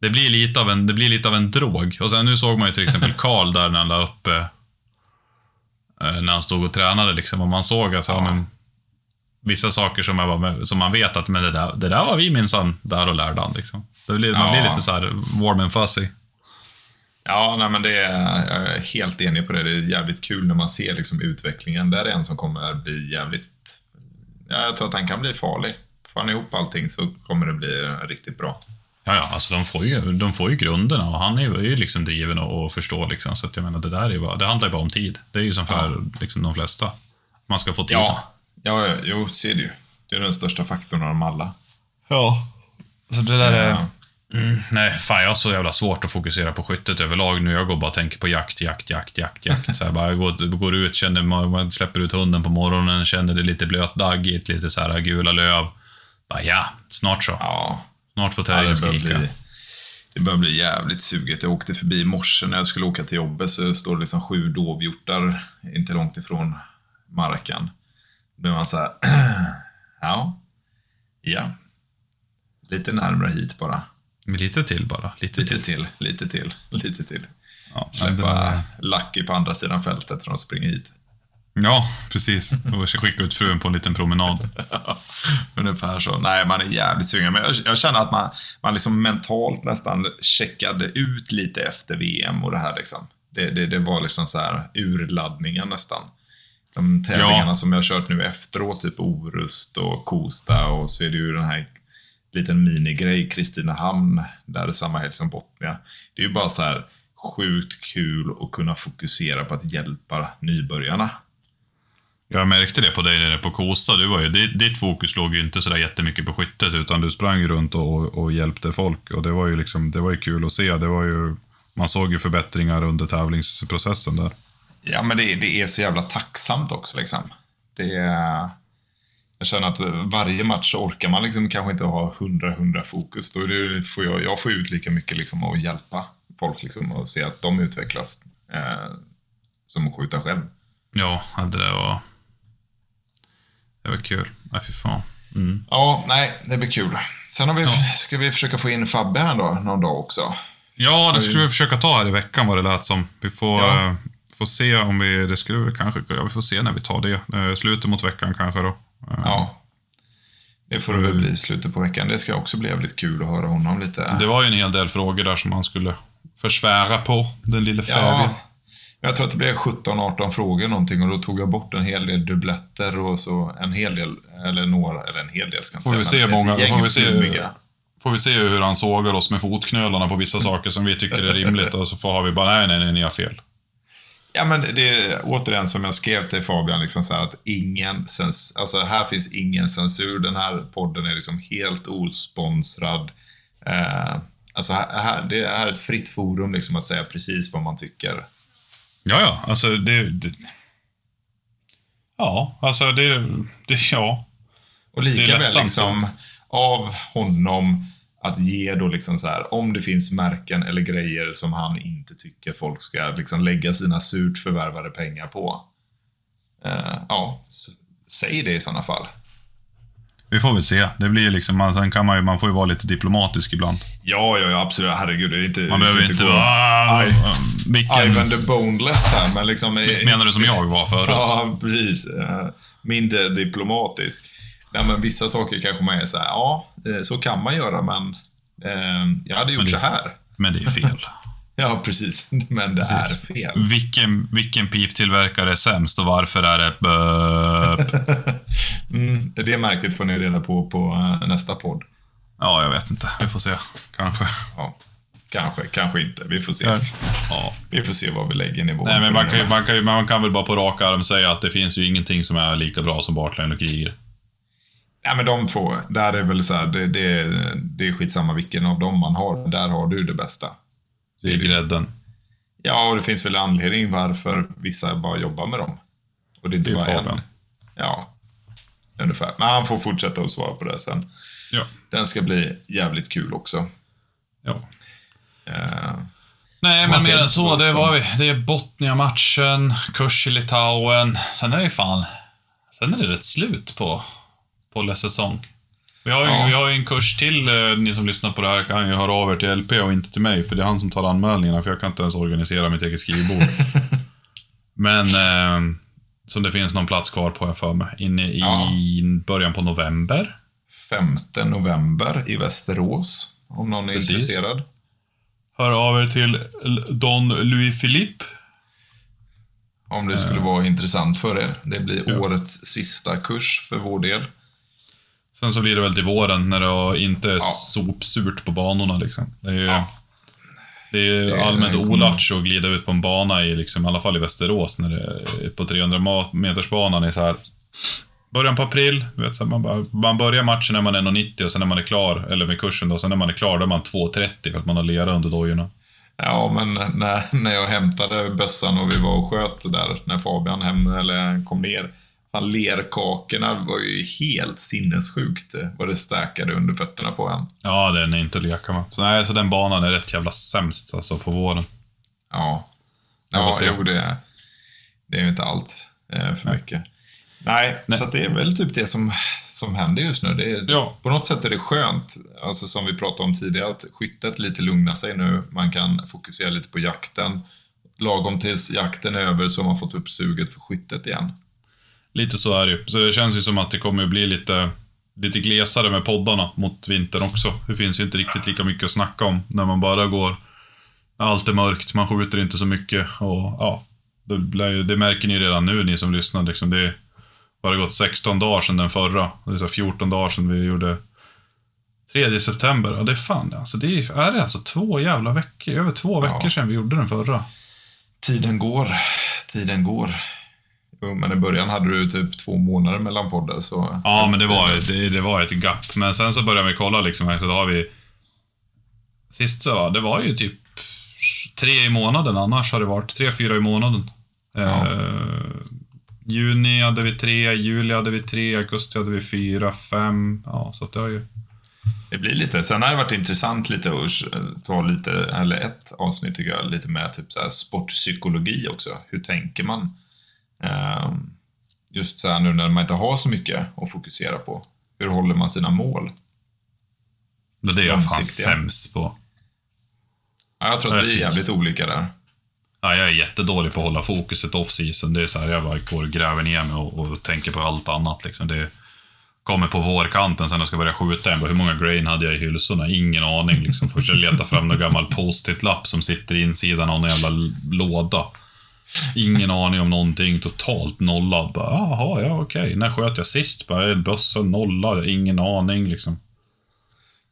Det blir lite av en, det blir lite av en drog. Och sen nu såg man ju till exempel Karl där när han la upp eh, när han stod och tränade liksom. Och man såg att, ja. Ja. men, vissa saker som, med, som man vet att men det, där, det där var vi minsann där och lärde han. Liksom. Det blir, Man Ja. blir lite så här warm and fuzzy. Ja, nej, men det är, jag är helt enig på det. Det är jävligt kul när man ser liksom utvecklingen. Där är en som kommer bli jävligt... Ja, jag tror att han kan bli farlig. Får han ihop allting så kommer det bli riktigt bra. Ja, ja, alltså de får ju, de får ju grunderna och han är ju, liksom driven och, och förstår liksom. Så att jag menar, det där är bara, det handlar ju bara om tid. Det är ju som för liksom, de flesta. Man ska få tid. Ja, ja, ja jo, ser du ju. Det är den största faktorn av dem alla. ja. Så det där är... Ja. Mm, nej, fan jag har så jävla svårt att fokusera på skyttet överlag nu. Jag går bara och tänker på jakt, jakt, jakt, jakt, jakt. Så här, bara går, går ut, känner, man, släpper ut hunden på morgonen, känner det lite blötdaggigt, lite så här gula löv. Bara, ja, snart så. Ja, Snart får terriern skrika. bli, det börjar bli jävligt suget. Jag åkte förbi i morse när jag skulle åka till jobbet så står det liksom sju dovhjortar inte långt ifrån marken. Blir man så här, ja, ja. Lite närmare hit bara. Men lite till bara. Lite, Lite till. till, lite till, lite till. Ja, Släppa Lucky på andra sidan fältet så de springer hit. Ja, precis. Och skicka ut frun på en liten promenad. Ungefär så. Nej, man är jävligt sugen. Men jag, jag känner att man, man liksom mentalt nästan checkade ut lite efter VM och det här liksom. Det, det, det var liksom så här urladdningen nästan. De tävlingarna Ja. som jag har kört nu efteråt, typ Orust och Kosta och så är det ju den här liten minigrej, Kristinehamn, där det är samma helg som Botnia. Det är ju bara så här sjukt kul att kunna fokusera på att hjälpa nybörjarna. Jag märkte det på dig nere på Kosta. Du var ju, ditt, ditt fokus låg ju inte sådär jättemycket på skyttet, utan du sprang runt och, och hjälpte folk. Och det var ju liksom, det var ju kul att se. Det var ju, man såg ju förbättringar under tävlingsprocessen där. Ja, men det, det är så jävla tacksamt också liksom. Det är... Jag känner att varje match orkar man liksom kanske inte ha 100-100 fokus. Då får jag, jag får ut lika mycket liksom att hjälpa folk liksom och se att de utvecklas eh, som att skjuta själv. Ja, det där var... Det var kul. Nej, fy fan. Mm. Ja, nej, det blir kul. Sen har vi, ska vi försöka få in Fabbe här då, någon dag också. Ja, det skulle vi försöka ta här i veckan vad det lät som. Vi får, Ja. Får se om vi... Det skulle vi kanske... Ja, vi får se när vi tar det. Eh, slutet mot veckan kanske då. Eh, Ja. Det får det väl bli slutet på veckan. Det ska också bli jävligt kul att höra honom lite. Det var ju en hel del frågor där som man skulle försvära på, den lille Fabian. Ja, jag tror att det blev 17-18 frågor någonting och då tog jag bort en hel del dubbletter och så en hel del, eller några, eller en hel del ska jag inte Får vi säga, se men många- får vi se-. Får vi se hur han sågar oss med fotknölarna på vissa saker som vi tycker är rimligt och så får vi bara nej, nej, nej, ni har fel. Ja, men det är återigen som jag skrev till Fabian, liksom så här att ingen cens, alltså här finns ingen censur. Den här podden är liksom helt osponsrad. Eh, alltså här, här, det är ett fritt forum liksom att säga precis vad man tycker. Ja, ja, alltså det... det ja, alltså det, det... Ja. Och lika väl liksom av honom att ge då liksom så här, om det finns märken eller grejer som han inte tycker folk ska liksom lägga sina surt förvärvade pengar på. Eh, ja, säg det i sådana fall. Vi får väl se. Det blir liksom, man, sen kan man ju, man får ju vara lite diplomatisk ibland. Ja, ja, ja absolut. Herregud, det är inte... Man behöver inte vara... Vilken, Ivan the Boneless här, men liksom... menar du som jag var förut? Ja, precis. Eh, Mindre diplomatisk. Nej, men vissa saker kanske man är så här, ja, eh, så kan man göra, men eh, jag hade gjort det- så här. Men det är fel. Ja, precis. Men det är fel. vilken, vilken piptillverkare är sämst och varför är det böp? Mm, det märket får ni reda på på eh, nästa podd. Ja, jag vet inte. Vi får se. Kanske. Ja, kanske, kanske inte. Vi får se. Ja. Vi får se vad vi lägger nivån Nej, men man kan, man, kan man kan väl bara på rak arm säga att det finns ju ingenting som är lika bra som Bartline och Kriger. Nej, men de två, där är väl så här, det, det, det är skitsamma vilken av dem man har. Där har du det bästa. Det är grädden. Ja, och det finns väl anledning varför vissa bara jobbar med dem. Och det är inte Det är bara Fabian. en. Ja, ungefär. Men han får fortsätta att svara på det sen. Ja. Den ska bli jävligt kul också. ja. Eh, Nej, men mer än så. det var vi. det är Botnia-matchen, kurs i Litauen. Sen är det fan... Sen är det rätt slut på, på säsong. Vi har, ju, Ja. vi har ju en kurs till, eh, ni som lyssnar på det här kan ju höra av er till LP och inte till mig, för det är han som tar anmälningarna, för jag kan inte ens organisera mitt eget skrivbord. Men, eh, som det finns någon plats kvar på, jag för mig. Inne i Ja. början på november. 5 november i Västerås, om någon är Precis. intresserad. Hör av er till Don Louis Philippe. Om det skulle vara intressant för er. Det blir årets sista kurs för vår del. Sen så blir det väl till våren när det inte är sopsurt på banorna liksom. Det är ju Ja. det är ju allmänt olatch att glida ut på en bana i, liksom, i alla fall i Västerås, när det är på 300 ma- metersbanan är så här. Början på april, vet, så man, bara, man börjar matchen när man är 1,90 och sen när man är klar, eller med kursen då, sen när man är klar, då är man 2,30 för att man har lera under dojorna. Ja, men när, när jag hämtade bössan och vi var och sköt där, när Fabian hem, eller kom ner. Fan, lerkakorna var ju helt sinnessjukt eh, vad det stäkade under fötterna på en. Ja, den är inte att leka med. Så, nej, så den banan är rätt jävla sämst alltså på våren. Ja. Ja, jo, det, det är inte allt eh, för mycket. Nej, Nej. så det är väl typ det som, som händer just nu. Det är, Ja. På något sätt är det skönt, alltså som vi pratade om tidigare, att skyttet lite lugnar sig nu. Man kan fokusera lite på jakten. Lagom tills jakten är över så har man fått upp suget för skyttet igen. Lite så är det ju. Så det känns ju som att det kommer bli lite, lite glesare med poddarna mot vintern också. Det finns ju inte riktigt lika mycket att snacka om när man bara går... Allt är mörkt, man skjuter inte så mycket och ja. Det, blir det märker ni redan nu, ni som lyssnar. Liksom det har bara gått 16 dagar sedan den förra. Det är så 14 dagar sedan vi gjorde 3 september. Ja, det är fan alltså. Det är, är det alltså två jävla veckor? Över två Ja. veckor sedan vi gjorde den förra. Tiden går, tiden går. Jo, men i början hade du typ två månader mellan poddar, så... Ja, men det var, det, det var ett gapp. Men sen så började vi kolla liksom, så då har vi... Sist så, det var ju typ tre i månaden, annars har det varit tre, fyra i månaden. Ja. Eh, juni hade vi tre, juli hade vi tre, augusti hade vi fyra, fem. Ja, så att det har ju... Det blir lite, sen har det varit intressant lite att ta lite, eller ett avsnitt tycker jag, lite med typ så här sportpsykologi också. Hur tänker man? Ehm, Just så här nu när man inte har så mycket att fokusera på. Hur håller man sina mål? Det är det jag är fan sämst på. Ja, jag tror att vi är jävligt olika där. Ja, jag är jättedålig på att hålla fokuset off-season. Det är så här, jag bara går och gräver ner mig och, och tänker på allt annat. Liksom. Det kommer på vårkanten sen jag ska börja skjuta igen. Bara, Hur många grain hade jag i hylsorna? Ingen aning. Liksom. Först jag leta fram någon gammal post-it-lapp som sitter i insidan av någon jävla låda. Ingen aning om någonting. Totalt nollad. Bara, Jaha, ja okej. När sköt jag sist? Bara, "Eh, bössan nollad. Ingen aning liksom.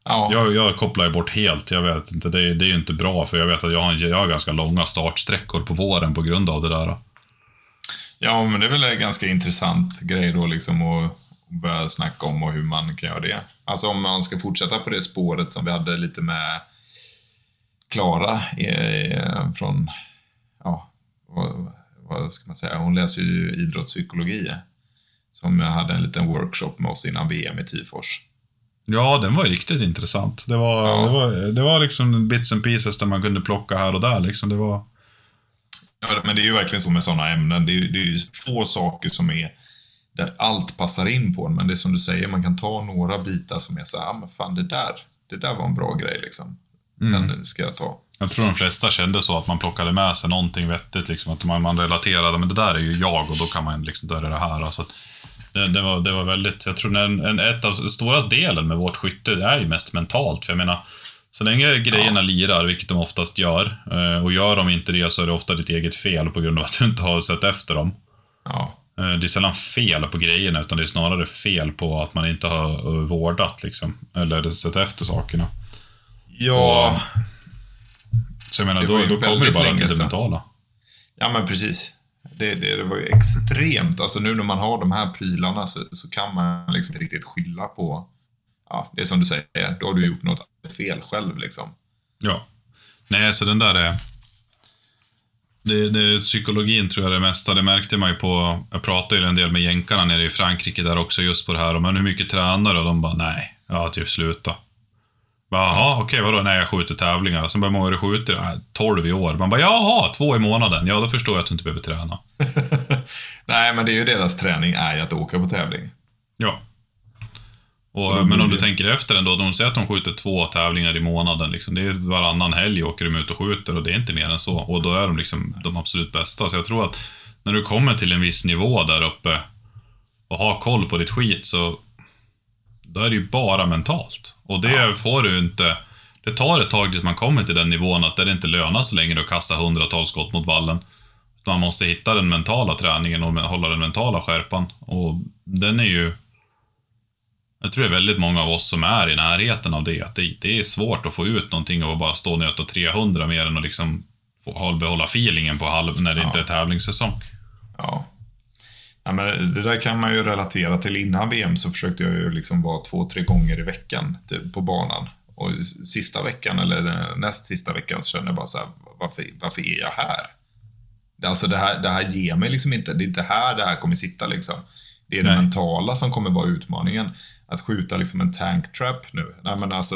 Ja, Jag, jag kopplar ju bort helt. Jag vet inte. Det, är- det är ju inte bra för jag vet att jag har, jag har ganska långa startsträckor på våren på grund av det där. ja, men det är väl en ganska intressant grej då liksom att börja snacka om och hur man kan göra det. Alltså om man ska fortsätta på det spåret som vi hade lite med Klara eh, från, ja, vad, vad ska man säga, hon läser ju idrottspsykologi. Som jag hade en liten workshop med oss innan VM i Tyfors. Ja, den var riktigt intressant. Det var, Ja. det var, det var liksom bits and pieces där man kunde plocka här och där. Liksom. Det var... Ja, men det är ju verkligen så med sådana ämnen. Det är, det är ju få saker som är där allt passar in på en. Men det är som du säger, man kan ta några bitar som är så här, ah, men fan det där, det där var en bra grej liksom. Den ska jag ta. Jag tror de flesta kände så att man plockade med sig någonting vettigt. Liksom, att man, man relaterade, men det där är ju jag och då kan man liksom, då är det här. Alltså, det, det, var, det var väldigt, jag tror en, en, ett av stora delen med vårt skytte, det är ju mest mentalt. För jag menar, så länge grejerna lirar, vilket de oftast gör, eh, och gör de inte det så är det ofta ditt eget fel på grund av att du inte har sett efter dem. Ja, Eh, Det är sällan fel på grejerna, utan det är snarare fel på att man inte har eh, vårdat, liksom. Eller sett efter sakerna. ja, Så jag menar, då, då kommer det bara till det mentala. ja men precis. Det, det, det var ju extremt. Alltså nu när man har de här prylarna så, så kan man liksom inte riktigt skylla på, ja, det är som du säger, då har du gjort något fel själv liksom. Ja. Nej, så den där är... Det, det, psykologin tror jag det mesta, det märkte man ju på... Jag pratade ju en del med jänkarna nere i Frankrike där också just på det här. Men hur mycket tränar du? Och de bara, nej, ja, typ sluta. Jaha, okej, vadå? Nej, jag skjuter tävlingar. Sen bara, hur många du skjutit? "Nej, 12 i år. Man bara, jaha, två i månaden. Ja, då förstår jag att du inte behöver träna. Nej, men det är ju deras träning är ju att åka på tävling. Ja. Och, men om du tänker efter ändå, de säger att de skjuter två tävlingar i månaden. Liksom. Det är varannan helg åker de ut och skjuter och det är inte mer än så. Och då är de liksom de absolut bästa. Så jag tror att när du kommer till en viss nivå där uppe och har koll på ditt skit så då är det ju bara mentalt. Och det får du inte... Det tar ett tag tills man kommer till den nivån att det inte lönar sig längre att kasta hundratals skott mot vallen. Man måste hitta den mentala träningen och hålla den mentala skärpan. Och den är ju... Jag tror det är väldigt många av oss som är i närheten av det. Att det, det är svårt att få ut någonting att bara stå och nöta 300 mer än att liksom få, behålla feelingen på halv, när det Ja. inte är tävlingssäsong. Ja. Ja men det där kan man ju relatera till. Innan VM så försökte jag ju liksom vara två, tre gånger i veckan typ, på banan. Och sista veckan, eller näst sista veckan, så kände jag bara så här, varför, varför är jag här? Det- Alltså det här, det här ger mig liksom inte, det är inte här det här kommer sitta liksom. Det är det Nej. mentala som kommer vara utmaningen. Att skjuta liksom en tank trap nu. Nej men alltså,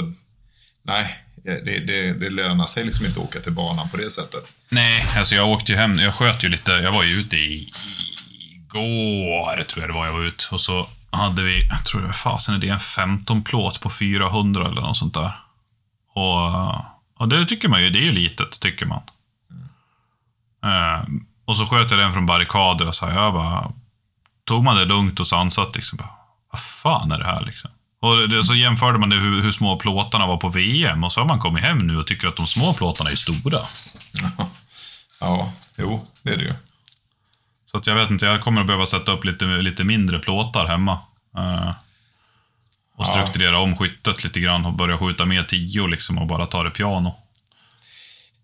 nej. Det, det, det lönar sig liksom inte att åka till banan på det sättet. Nej, alltså jag åkte ju hem, jag sköt ju lite, jag var ju ute i, igår, tror jag det var jag var ute. Och så hade vi, jag tror det var fasen är det, en 15 plåt på 400 eller något sånt där. Och, och det tycker man ju, det är ju litet, tycker man. Eh, och så sköt jag den från barrikader och så här, jag bara, tog man det lugnt och sansat liksom. Bara, Vad fan är det här liksom? Och det, så jämförde man det hur, hur små plåtarna var på VM och så har man kommit hem nu och tycker att de små plåtarna är stora. Ja, jo, det är det ju. Så att jag vet inte, jag kommer att behöva sätta upp lite, lite mindre plåtar hemma. Eh, och Ja. strukturera om skyttet lite grann och börja skjuta mer tio liksom och bara ta det piano.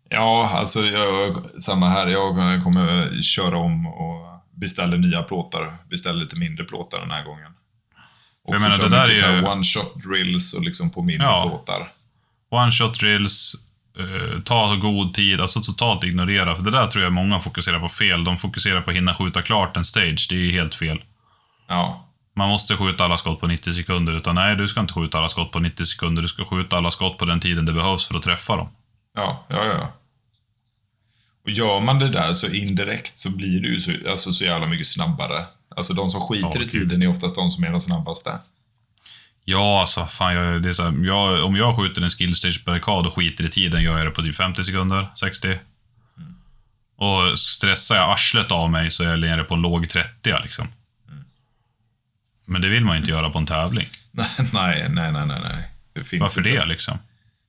Ja, alltså jag, samma här. Jag kommer köra om och beställa nya plåtar. Beställa lite mindre plåtar den här gången. Och Jag menar, det där är ju- one-shot drills och liksom på mindre Ja. plåtar. One shot drills, eh, ta god tid, alltså totalt ignorera. För det där tror jag många fokuserar på fel. De fokuserar på att hinna skjuta klart en stage. Det är ju helt fel. Ja, Man måste skjuta alla skott på 90 sekunder. Utan nej, du ska inte skjuta alla skott på 90 sekunder. Du ska skjuta alla skott på den tiden det behövs för att träffa dem. ja, ja, ja. Och gör man det där så indirekt så blir du så, alltså så jävla mycket snabbare. Alltså de som skiter Ja, i tiden är oftast de som är de snabbaste. Ja, alltså fan, jag, det är så här, jag, om jag skjuter en skillstage-barrikad och skiter i tiden, gör jag det på typ 50 sekunder, 60. Och stressar jag arslet av mig så är jag nere på en låg 30 liksom. Men det vill man ju inte göra på en tävling. Nej, nej, nej, nej, nej. Det Varför inte. det liksom?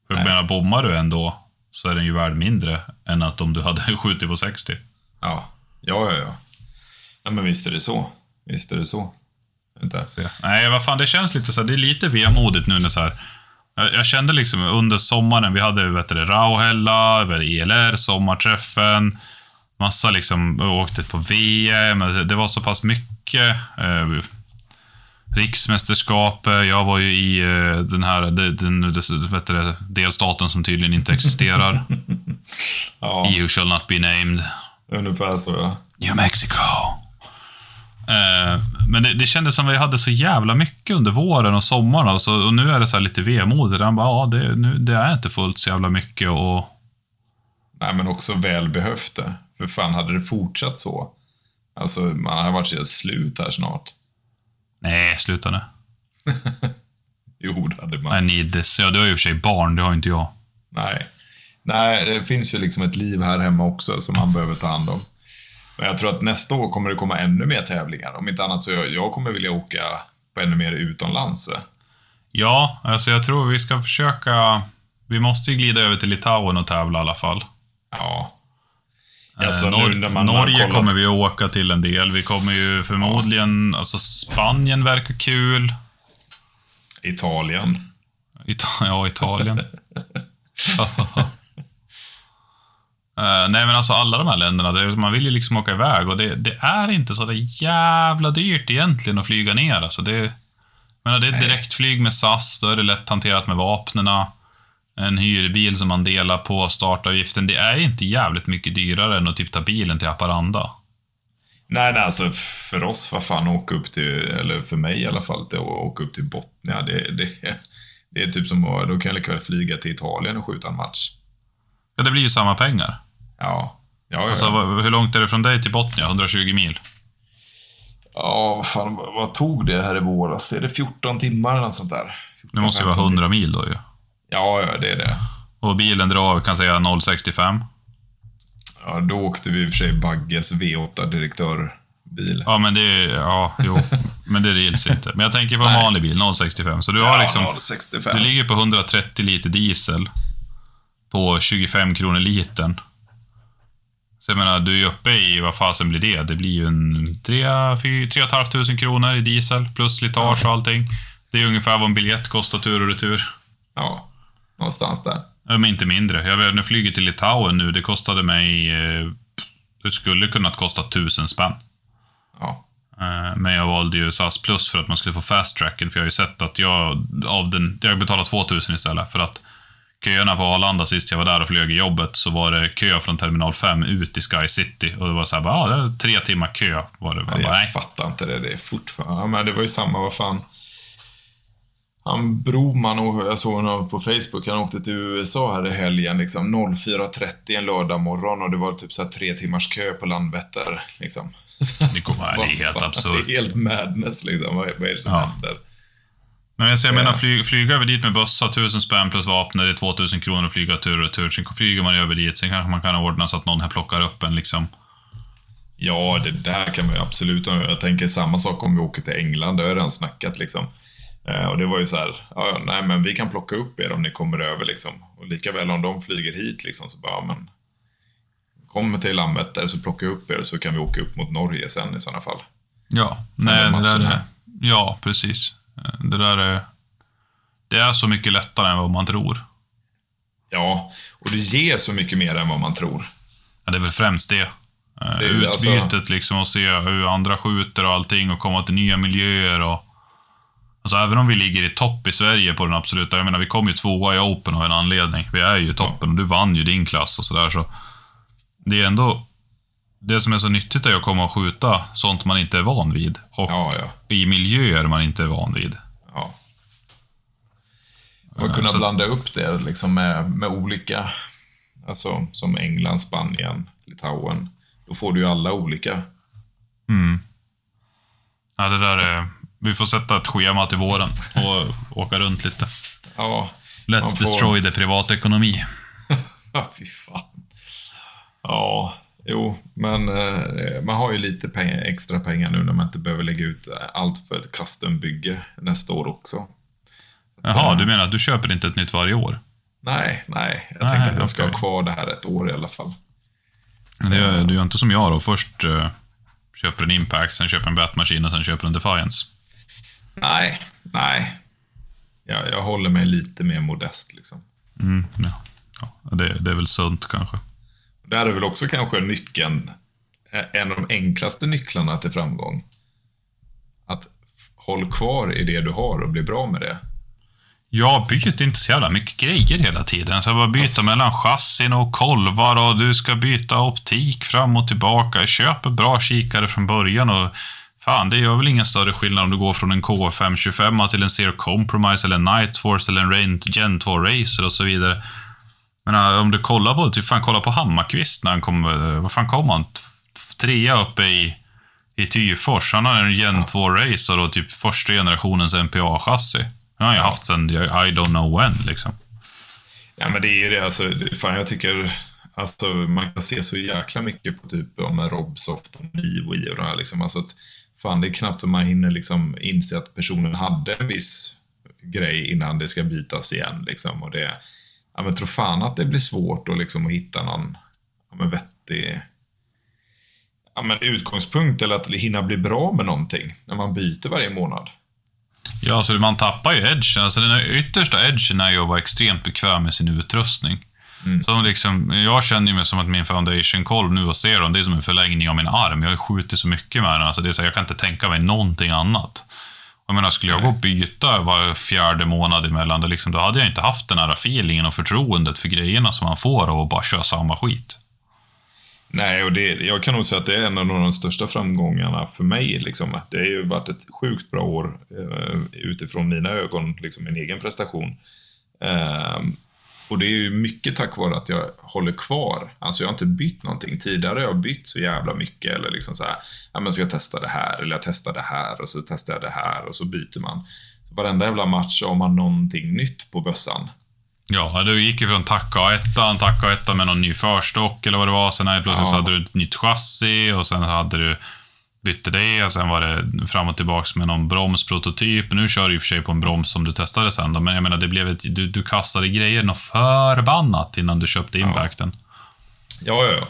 För jag menar, bommar du ändå så är den ju värd mindre än att om du hade skjutit på 60. Ja, ja, ja. ja. ja men visst är det så. Visst är det så. Vänta. Så, nej, vad fan, det känns lite så här, det är lite vemodigt nu när så här. Jag, jag kände liksom under sommaren, vi hade vet du, det, Rauhella, ELR, sommarträffen, massa liksom, åkte på VM, det, det var så pass mycket. Eh, Riksmästerskapet, jag var ju i eh, den här den, den, vet du, delstaten som tydligen inte existerar. Ja, You shall not be named. ungefär så ja. New Mexico. Eh, Men det, det kändes som vi hade så jävla mycket under våren och sommaren och, så, och nu är det så här lite vemodigt. Han bara, ja, det, nu, det är inte fullt så jävla mycket och... Nej, men också välbehövt det. För fan, hade det fortsatt så? Alltså, man har varit helt slut här snart. Nej, sluta nu. Jo, det hade man. I need this. Ja, du har ju i och för sig barn, det har inte jag. Nej. Nej, det finns ju liksom ett liv här hemma också som man behöver ta hand om. Men jag tror att nästa år kommer det komma ännu mer tävlingar. Om inte annat så jag, jag kommer vilja åka på ännu mer utomlands. Ja, alltså jag tror vi ska försöka... Vi måste ju glida över till Litauen och tävla i alla fall. Ja. Eh, Alltså, nu Nor- Norge kollat- kommer vi att åka till en del. Vi kommer ju förmodligen... Alltså Spanien verkar kul. Italien. Ita ja, Italien. Eh, nej men alltså alla de här länderna, det, man vill ju liksom åka iväg och det, det är inte så jävla dyrt egentligen att flyga ner. Alltså det, menar, det är direktflyg med SAS, då är det lätt hanterat med vapnena. En hyrbil som man delar på startavgiften. Det är inte jävligt mycket dyrare än att typ ta bilen till Haparanda. Nej, nej, alltså för oss, vad fan, åka upp till, eller för mig i alla fall, att åka upp till Botnia, det, det, det är typ som då kan jag lika väl flyga till Italien och skjuta en match. Ja, det blir ju samma pengar. Ja. Ja, ja, Alltså, ja. hur långt är det från dig till Botnia? 120 mil? ja vad fan, vad, tog det här i våras? Är det 14 timmar eller något sånt där? Det måste ju vara 15 100 mil då ju. Ja, ja, det är det. Och bilen drar, kan säga 0,65. Ja, då åkte vi i och för sig Bagges V8 direktörbil. Ja, men det är... Ja, jo. Men det gills inte. Men jag tänker på en Nej. vanlig bil, 0,65. Så du har liksom... 065. Du ligger på 130 liter diesel. På 25 kronor litern. Så jag menar, du är uppe i, vad fasen blir det? Det blir ju en 3 500 kronor i diesel, plus slitage och allting. Det är ungefär vad en biljett kostar tur och retur. Ja, någonstans där. Men inte mindre. Jag vet, när flyget till Litauen nu, det kostade mig... eh, Det skulle kunnat kosta tusen spänn. Ja. Eh, Men jag valde ju SAS Plus för att man skulle få fast tracken, för jag har ju sett att jag av den... Jag betalade 2000 istället, för att köerna på Arlanda sist jag var där och flög i jobbet, så var det kö från terminal 5 ut i Sky City. Och det var så här, bara, ja, tre timmar kö var det. Jag bara, nej. fattar inte det. Det är fortfarande... Men det var ju samma, vad fan. Han Broman, och jag såg honom på Facebook, han åkte till USA här i helgen, liksom 04.30 en lördag morgon och det var typ så tre timmars kö på Landvetter, liksom. Det kommer- det är helt absurt. Det är helt madness, liksom. Vad, vad är det som Ja. händer? Men jag, säger, jag Ja. menar, fly, flyga över dit med bussar, 1000 spänn plus vapnet, det är 2000 kronor att flyga tur och retur. Sen flyger man över dit, sen kanske man kan ordna så att någon här plockar upp en liksom. Ja, det där kan man ju absolut Jag tänker samma sak om vi åker till England, det har jag redan snackat liksom. Eh, och det var ju så här, ja, nej men vi kan plocka upp er om ni kommer över liksom. Och lika väl om de flyger hit liksom, så bara, ja, men Kom till Landvetter så plockar jag upp er så kan vi åka upp mot Norge sen i sådana fall. Ja, nej, det här. ja, precis. Eh, Det där är... Det är så mycket lättare än vad man tror. Ja, och det ger så mycket mer än vad man tror. Ja, det är väl främst det. Eh, Det ju Utbytet alltså- liksom och se hur andra skjuter och allting och komma till nya miljöer och... Alltså även om vi ligger i topp i Sverige på den absoluta, jag menar vi kom ju tvåa i Open av en anledning. Vi är ju toppen och du vann ju din klass och sådär så... Det är ändå... Det som är så nyttigt är att komma och skjuta sånt man inte är van vid. Och Ja, ja. i miljöer man inte är van vid. ja. Och kunna så att- blanda upp det liksom med, med olika, alltså som England, Spanien, Litauen. Då får du ju alla olika. Ja, det där är... Vi får sätta ett schema till våren och åka runt lite. Ja, Let's får- destroy the privatekonomi. Ja, fy fan. Ja, jo, men eh, man har ju lite pengar, extra pengar nu när man inte behöver lägga ut allt för ett custombygge nästa år också. Jaha, du menar att du köper inte ett nytt varje år? Nej, nej. Jag Nej, tänkte att jag ska ha kvar det här ett år i alla fall. Det gör, du gör inte som jag då. Först uh, köper en Impact, sen köper en Batmaskin och sen köper en Defiance. Nej, nej. Jag, jag håller mig lite mer modest liksom. Mm, ja. Ja, det, det är väl sunt kanske. Där är väl också kanske nyckeln, eh, en av de enklaste nycklarna till framgång. Att håll kvar i det du har och bli bra med det. Jag byter inte så jävla mycket grejer hela tiden. Så jag bara byta mellan chassin och kolvar och du ska byta optik fram och tillbaka. Köp en bra kikare från början och Fan, det gör väl ingen större skillnad om du går från en K525 till en Zero Compromise eller en Night Force eller en Gen 2 Racer och så vidare. Men äh, om du kollar på, typ fan kolla på Hammarkvist när han kom, äh, vad fan kom han? Trea uppe i, i Tyfors. Han har en Gen 2 Racer och typ första generationens MPA-chassi. Den har ju haft sen I don't know when liksom. Ja, men det är det. Alltså, fan, jag tycker alltså, man kan se så jäkla mycket på typ om Robsoft och Nivo och det här. Liksom. Alltså, att, fan, det är knappt som man hinner liksom, inse att personen hade en viss grej innan det ska bytas igen. Liksom. Och det, ja, men tro fan att det blir svårt att, liksom, att hitta någon ja, men vettig ja, men utgångspunkt eller att hinna bli bra med någonting när man byter varje månad. Ja, alltså man tappar ju edgen. Alltså den yttersta edgen är ju att vara extremt bekväm med sin utrustning. Så liksom, jag känner ju mig som att min foundation kolv nu och Zeron, det är som en förlängning av min arm. Jag har ju skjutit så mycket med den, alltså det är så, här, jag kan inte tänka mig någonting annat. Jag menar, skulle jag gå och byta var fjärde månad emellan, då, liksom, då hade jag inte haft den här feelingen och förtroendet för grejerna som man får av att bara köra samma skit. Nej, och det, jag kan nog säga att det är en av de största framgångarna för mig. Liksom. Det har ju varit ett sjukt bra år eh, utifrån mina ögon, liksom min egen prestation. Och det är ju mycket tack vare att jag håller kvar. Alltså jag har inte bytt någonting. Tidigare har jag bytt så jävla mycket. Eller liksom så här, ja men ska jag testa det här? Eller jag testar det här och så testar jag det här och så byter man. Så varenda jävla match har man någonting nytt på bössan. Ja, du gick ju från tacka ettan, tacka ettan med någon ny förstock eller vad det var. Sen plötsligt Ja. hade du ett nytt chassi och sen hade du bytte det och sen var det fram och tillbaks med någon bromsprototyp. Nu kör du i och för sig på en broms som du testade sen då, men jag menar, det blev ett, du, du kastade grejer något förbannat innan du köpte impacten. Ja, ja, ja.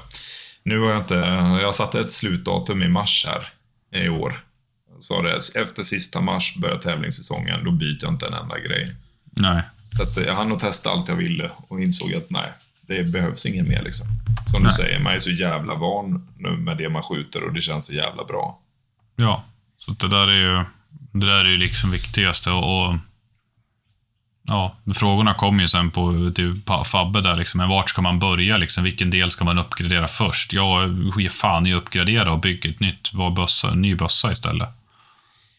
Nu har jag inte... Jag satte ett slutdatum i mars här i år. Så det, efter sista mars börjar tävlingssäsongen. Då byter jag inte en enda grej. Nej. Så att jag hann nog testa allt jag ville och insåg att nej, det behövs inget mer liksom. Som du Nej. säger, man är så jävla van nu med det man skjuter och det känns så jävla bra. Ja, så det där är ju det där är ju liksom viktigaste och, och Ja, frågorna kommer ju sen på till Fabbe där liksom, men vart ska man börja liksom? Vilken del ska man uppgradera först? Jag ger fan i att uppgradera och bygga ett nytt var bössa, ny bössa istället.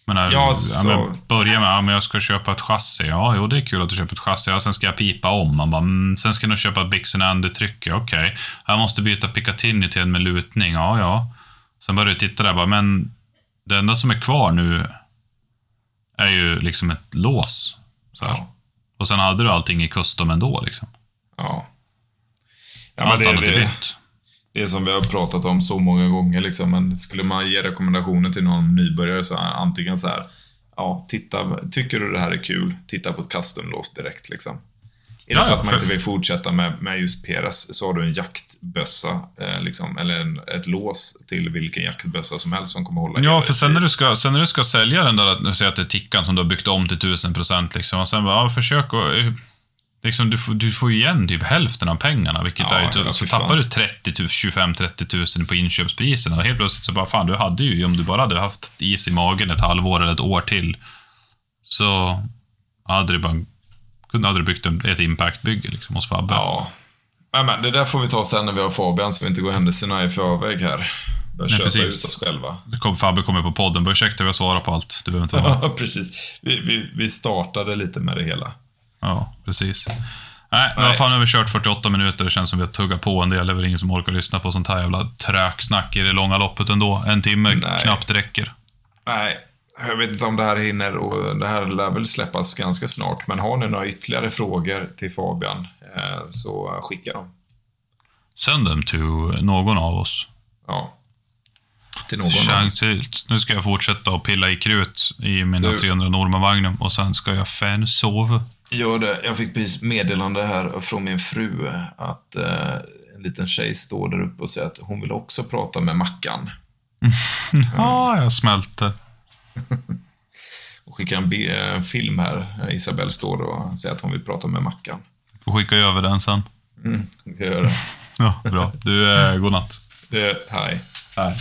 Men här, Ja, ja, så- men börja med, ja, men jag ska köpa ett chassi. Ja, jo, det är kul att du köper ett chassi. Ja, sen ska jag pipa om. Man bara, mm, sen ska jag köpa ett Bixen Andy-tryck. Ja, Okej. Jag måste byta Picatinny till en med lutning. Ja, ja. Sen börjar du titta där bara, men det enda som är kvar nu är ju liksom ett lås. Så. Ja. Och sen hade du allting i custom ändå. Liksom. Ja. ja Allt det, annat är bytt. Det är som vi har pratat om så många gånger. Liksom. Men skulle man ge rekommendationer till någon nybörjare så är antingen så här. Ja, titta, tycker du det här är kul? Titta på ett custom-lås direkt. Liksom. Är det Ja, så att man inte vill fortsätta med, med just PRS så har du en jaktbössa, eh, liksom, eller en, ett lås till vilken jaktbössa som helst som kommer hålla Ja, för sen när du ska, sen när du ska sälja den där, säg att det är tickan som du har byggt om till 1000% liksom, och sen bara, ja, försök att... Liksom, du, får, du får igen typ hälften av pengarna, vilket Ja, är ju, ja, så tappar du 30 000, 25-30 000 på inköpspriserna. Helt plötsligt så bara, fan, du hade ju, om du bara hade haft is i magen ett halvår eller ett år till, så hade du bara, kunde, hade du byggt ett impact-bygge liksom, hos Fabbe. Ja. Nej, men det där får vi ta sen när vi har Fabian, så vi inte går händelserna i förväg här. Börjar Nej, köpa precis. ut oss själva. Kom, Fabbe kommer på podden, bara ursäkta, vi har svarat på allt. Du behöver inte vara precis. Vi, vi, vi startade lite med det hela. Ja, precis. Nej, Nej. vad fan, nu har vi kört 48 minuter. Det känns som vi har tuggat på en del. Det är väl ingen som orkar lyssna på sånt här jävla tröksnack i det långa loppet ändå. En timme Nej. knappt räcker. Nej, jag vet inte om det här hinner och det här lär väl släppas ganska snart. Men har ni några ytterligare frågor till Fabian eh, så skicka dem. Send them to någon av oss. Ja. Till någon till. Nu ska jag fortsätta att pilla i krut i mina Du- 300 Norman Magnum och sen ska jag fan sova. Gör det. Jag fick precis meddelande här från min fru att eh, en liten tjej står där uppe och säger att hon vill också prata med Mackan. Ja, jag smälter. Och skickar en, en film här. Isabelle står och säger att hon vill prata med Mackan. Får skicka över den sen. Mm, jag göra det. Ja, bra. Du, eh, godnatt. det hej. Här.